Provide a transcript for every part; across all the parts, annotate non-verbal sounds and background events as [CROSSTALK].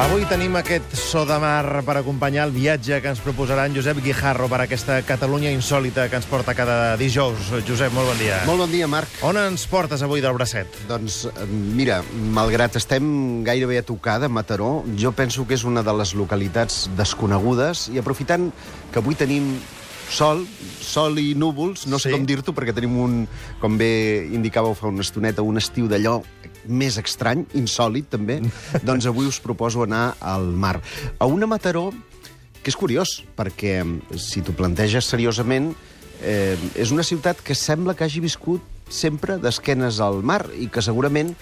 Avui tenim aquest so de mar per acompanyar el viatge que ens proposarà en Josep Guijarro per aquesta Catalunya insòlita que ens porta cada dijous. Josep, molt bon dia. Molt bon dia, Marc. On ens portes avui del bracet? Doncs, eh, mira, malgrat estem gairebé a tocar de Mataró, jo penso que és una de les localitats desconegudes i aprofitant que avui tenim sol, sol i núvols, no sé Sí. com dir-t'ho, perquè tenim un, com bé indicàveu fa una estoneta, un estiu d'allò més estrany, insòlid també, [LAUGHS] doncs avui us proposo anar al mar. A una Mataró que és curiós, perquè si t'ho planteges seriosament, eh, és una ciutat que sembla que hagi viscut sempre d'esquenes al mar i que segurament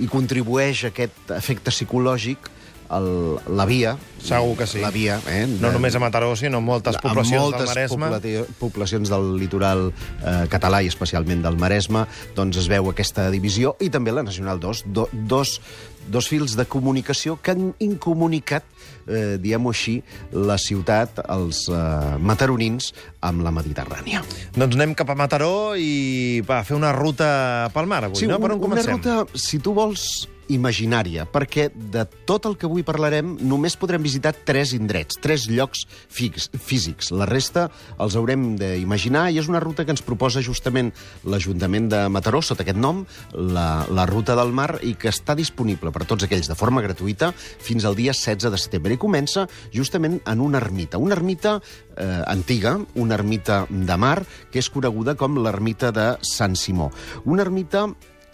hi contribueix aquest efecte psicològic el, la via. Segur que sí. La via, eh? No només a Mataró, sinó moltes poblacions moltes del Maresme. poblati- poblacions del litoral eh, català i especialment del Maresme, doncs es veu aquesta divisió i també la Nacional 2, do, dos, dos fils de comunicació que han incomunicat, eh, diguem-ho així, la ciutat, els eh, mataronins, amb la Mediterrània. Doncs anem cap a Mataró i va, fer una ruta pel mar avui, no? Per on una comencem? ruta, si tu vols, imaginària, perquè de tot el que avui parlarem només podrem visitar tres indrets, tres llocs fix, físics. La resta els haurem d'imaginar i és una ruta que ens proposa justament l'Ajuntament de Mataró, sota aquest nom, la, la Ruta del Mar, i que està disponible per tots aquells de forma gratuïta fins al dia 16 de setembre. I comença justament en una ermita, una ermita eh, antiga, una ermita de mar, que és coneguda com l'ermita de Sant Simó. Una ermita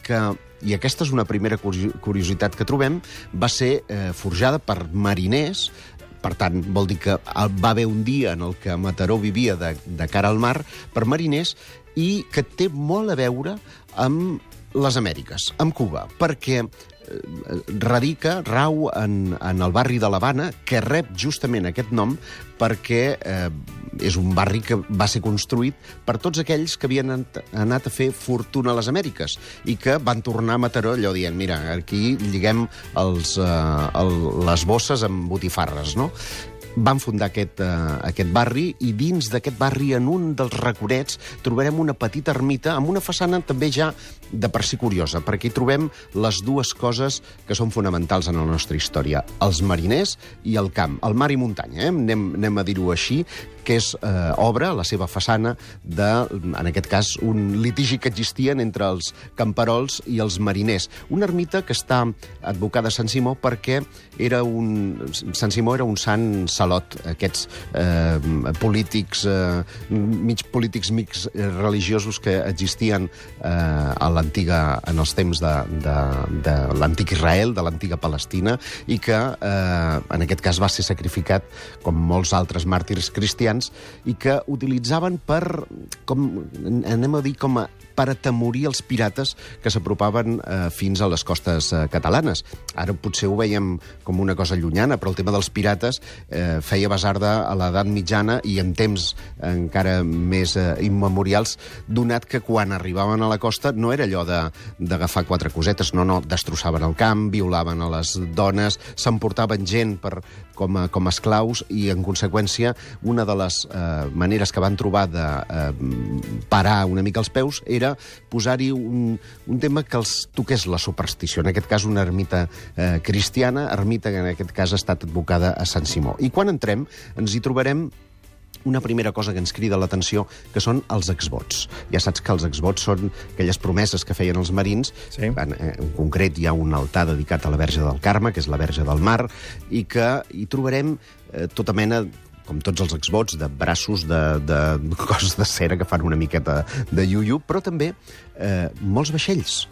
que, i aquesta és una primera curi- curiositat que trobem, va ser eh, forjada per mariners, per tant, vol dir que va haver un dia en el que Mataró vivia de, de cara al mar per mariners i que té molt a veure amb les Amèriques, amb Cuba, perquè radica, rau en, en el barri de l'Havana, que rep justament aquest nom perquè eh, és un barri que va ser construït per tots aquells que havien anat a fer fortuna a les Amèriques i que van tornar a Mataró allò dient, mira, aquí lliguem els, eh, el, les bosses amb botifarres, no? Van fundar aquest, uh, aquest barri i dins d'aquest barri, en un dels recorets, trobarem una petita ermita amb una façana també ja de per si curiosa, perquè hi trobem les dues coses que són fonamentals en la nostra història, els mariners i el camp, el mar i muntanya, eh? anem, anem a dir-ho així, que és eh, obra, la seva façana, de, en aquest cas, un litigi que existien entre els camperols i els mariners. Una ermita que està advocada a Sant Simó perquè era un, Sant Simó era un sant salot. Aquests eh, polítics, eh, mig polítics, mig religiosos que existien eh, a l'antiga, en els temps de, de, de l'antic Israel, de l'antiga Palestina, i que, eh, en aquest cas, va ser sacrificat, com molts altres màrtirs cristians, i que utilitzaven per, com, anem a dir, com a per atemorir els pirates que s'apropaven eh, fins a les costes eh, catalanes. Ara potser ho veiem com una cosa llunyana, però el tema dels pirates eh, feia basarda a l'edat mitjana i en temps encara més eh, immemorials, donat que quan arribaven a la costa no era allò d'agafar quatre cosetes, no, no, destrossaven el camp, violaven a les dones, s'emportaven gent per, com, a, com a esclaus i, en conseqüència, una de les eh, maneres que van trobar de eh, parar una mica els peus era posar-hi un, un tema que els toqués la superstició, en aquest cas una ermita eh, cristiana, ermita que en aquest cas ha estat advocada a Sant Simó. I quan entrem ens hi trobarem una primera cosa que ens crida l'atenció, que són els exvots. Ja saps que els exvots són aquelles promeses que feien els marins. Sí. En, eh, en concret, hi ha un altar dedicat a la Verge del Carme, que és la Verge del Mar, i que hi trobarem eh, tota mena com tots els exvots, de braços, de, de [LAUGHS] coses de cera que fan una miqueta de iuiu, però també eh, molts vaixells.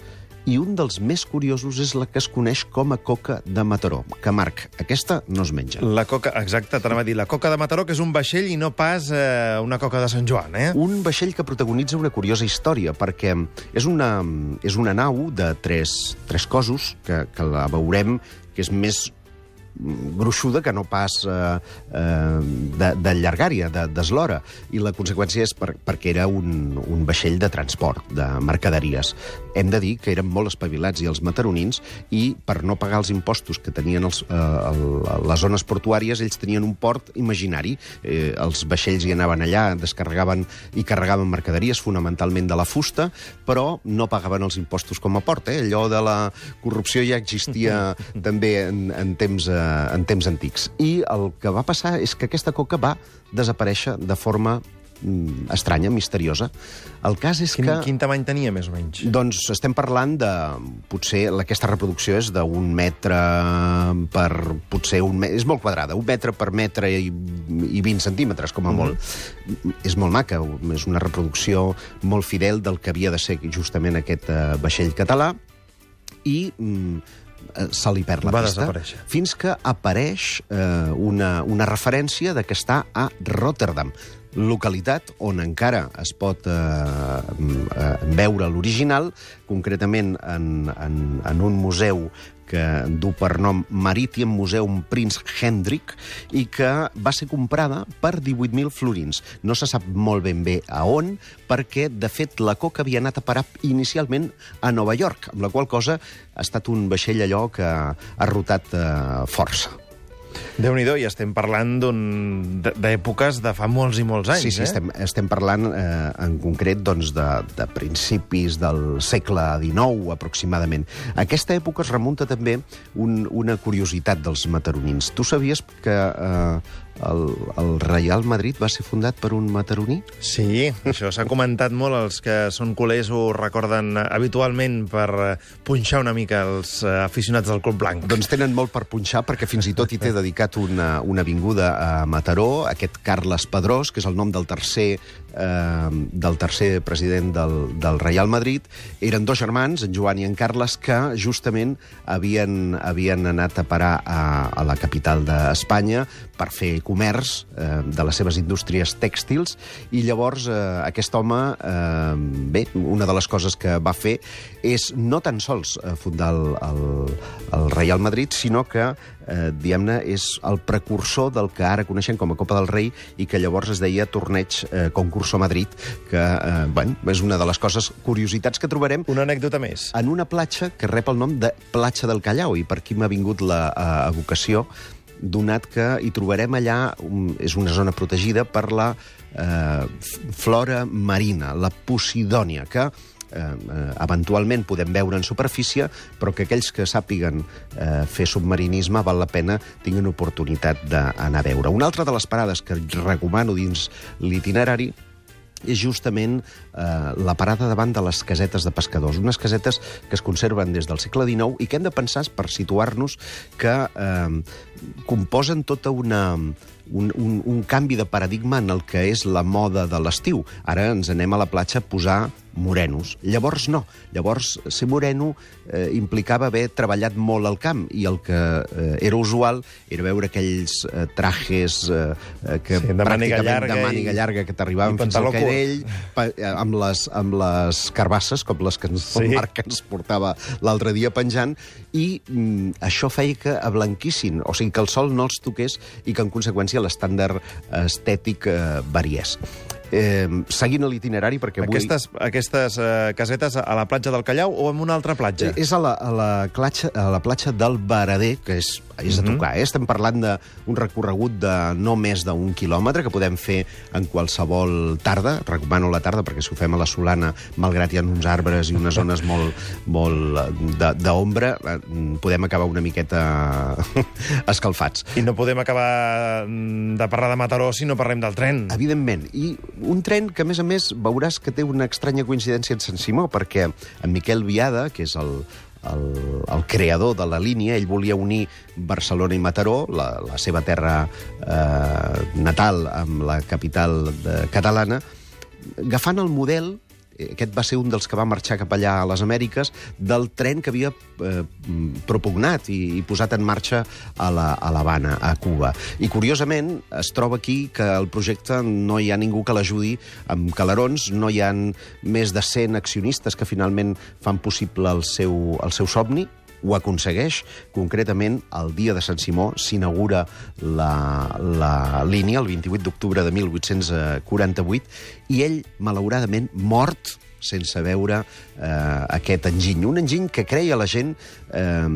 I un dels més curiosos és la que es coneix com a coca de Mataró, que, Marc, aquesta no es menja. La coca, exacte, t'anava a dir, la coca de Mataró, que és un vaixell i no pas eh, una coca de Sant Joan, eh? Un vaixell que protagonitza una curiosa història, perquè és una, és una nau de tres, tres cossos, que, que la veurem, que és més gruixuda que no pas eh, eh, de, de llargària, de- d'eslora. I la conseqüència és per, perquè era un, un vaixell de transport, de mercaderies. Hem de dir que eren molt espavilats i els mataronins i per no pagar els impostos que tenien els, eh, el, les zones portuàries, ells tenien un port imaginari. Eh, els vaixells hi anaven allà, descarregaven i carregaven mercaderies, fonamentalment de la fusta, però no pagaven els impostos com a port. Eh? Allò de la corrupció ja existia [LAUGHS] també en, en temps eh, en temps antics. I el que va passar és que aquesta coca va desaparèixer de forma mm, estranya, misteriosa. El cas és Quin, que... quin tamany tenia, més o menys? Doncs estem parlant de... Potser aquesta reproducció és d'un metre per... Potser un... És molt quadrada, un metre per metre i, i 20 centímetres, com a molt. És molt maca, és una reproducció molt fidel del que havia de ser justament aquest eh, vaixell català i mm, eh, se li perd la Va pista desaparèixer. fins que apareix eh, una, una referència de que està a Rotterdam, localitat on encara es pot eh, mm, eh, veure l'original, concretament en, en, en un museu que du per nom Marítim Museum Prince Hendrik i que va ser comprada per 18.000 florins. No se sap molt ben bé a on, perquè, de fet, la coca havia anat a parar inicialment a Nova York, amb la qual cosa ha estat un vaixell allò que ha rotat eh, força. Déu-n'hi-do, i estem parlant d'èpoques de fa molts i molts anys, sí, sí, eh? estem, estem parlant eh, en concret doncs, de, de principis del segle XIX, aproximadament. A aquesta època es remunta també un, una curiositat dels mataronins. Tu sabies que eh, el, el Real Madrid va ser fundat per un mataroní? Sí, això s'ha comentat molt. Els que són culers ho recorden habitualment per eh, punxar una mica els eh, aficionats del Club Blanc. Doncs tenen molt per punxar, perquè fins i tot hi té [LAUGHS] dedicat una, una avinguda a Mataró, aquest Carles Pedrós, que és el nom del tercer, eh, del tercer president del, del Real Madrid. Eren dos germans, en Joan i en Carles, que justament havien, havien anat a parar a, a la capital d'Espanya per fer comerç eh, de les seves indústries tèxtils, i llavors eh, aquest home, eh, bé, una de les coses que va fer és no tan sols eh, fundar el, el, el Real Madrid, sinó que, eh, diguem-ne, és el precursor del que ara coneixem com a Copa del Rei i que llavors es deia Torneig eh, Concurso Madrid, que, eh, bueno, és una de les coses, curiositats que trobarem Una anècdota més. en una platja que rep el nom de Platja del Callau, i per aquí m'ha vingut la eh, evocació, donat que hi trobarem allà, és una zona protegida per la eh, flora marina, la Posidònia, que eh, eh, eventualment podem veure en superfície, però que aquells que sàpiguen eh, fer submarinisme val la pena tinguin oportunitat d'anar a veure. Una altra de les parades que recomano dins l'itinerari és justament eh, la parada davant de les casetes de pescadors. Unes casetes que es conserven des del segle XIX i que hem de pensar, per situar-nos, que eh, composen tota una, un, un, un canvi de paradigma en el que és la moda de l'estiu. Ara ens anem a la platja a posar morenos. Llavors no. Llavors ser moreno eh, implicava haver treballat molt al camp i el que eh, era usual era veure aquells eh, trajes eh, eh, que Sí, de pràcticament llarga de màniga i- llarga que t'arribaven fins al canell pa, eh, amb, les, amb les carbasses, com les que ens, Sí. el Marc ens portava l'altre dia penjant, i mm, això feia que ablanquissin, o sigui, que el sol no els toqués i que, en conseqüència, l'estàndard estètic eh, variés. Eh, seguint l'itinerari, perquè avui... Aquestes, aquestes eh, casetes a la platja del Callau o en una altra platja? Eh, És a la, a la, platja, a la platja del Barader, que és, és a tocar. Eh? Estem parlant d'un recorregut de no més d'un quilòmetre que podem fer en qualsevol tarda. Recomano la tarda perquè si ho fem a la Solana, malgrat hi ha uns arbres i unes zones molt, molt eh, de- d'ombra, eh, podem acabar una miqueta [LAUGHS] escalfats. I no podem acabar mm, de parlar de Mataró si no parlem del tren. Evidentment. I un tren que, a més a més, veuràs que té una estranya coincidència en Sant Simó, perquè en Miquel Viada, que és el, el, el creador de la línia, ell volia unir Barcelona i Mataró, la, la seva terra eh, natal, amb la capital de, catalana, agafant el model eh, aquest va ser un dels que va marxar cap allà a les Amèriques, del tren que havia eh, propugnat i, i posat en marxa a la, a a Cuba. I, curiosament, es troba aquí que el projecte no hi ha ningú que l'ajudi amb calarons, no hi han més de 100 accionistes que finalment fan possible el seu, el seu somni, ho aconsegueix. Concretament, el dia de Sant Simó s'inaugura la, la línia, el 28 d'octubre de 1848, i ell, malauradament, mort sense veure eh, aquest enginy. Un enginy que creia la gent eh,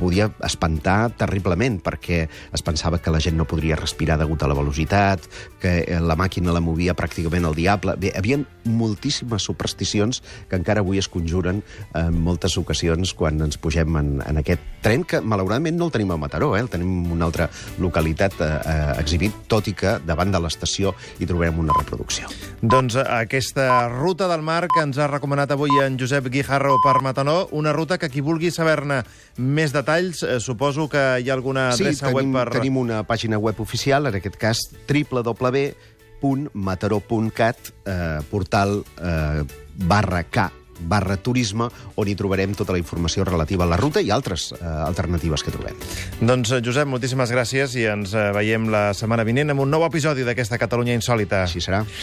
podia espantar terriblement, perquè es pensava que la gent no podria respirar degut a la velocitat, que eh, la màquina la movia pràcticament el diable. Bé, hi havia moltíssimes supersticions que encara avui es conjuren en moltes ocasions quan ens pugem en, en aquest tren, que malauradament no el tenim a Mataró, eh? el tenim en una altra localitat eh, eh, exhibit, tot i que davant de l'estació hi trobem una reproducció. Doncs aquesta ruta del mar que ens ha recomanat avui en Josep Guijarro per Matanó, una ruta que qui vulgui saber-ne més detalls, eh, suposo que hi ha alguna adreça sí, tenim, web per... tenim una pàgina web oficial, en aquest cas www.mataró.cat, eh, portal eh, barra K barra turisme, on hi trobarem tota la informació relativa a la ruta i altres eh, alternatives que trobem. Doncs, eh, Josep, moltíssimes gràcies i ens eh, veiem la setmana vinent amb un nou episodi d'aquesta Catalunya Insòlita. Així serà.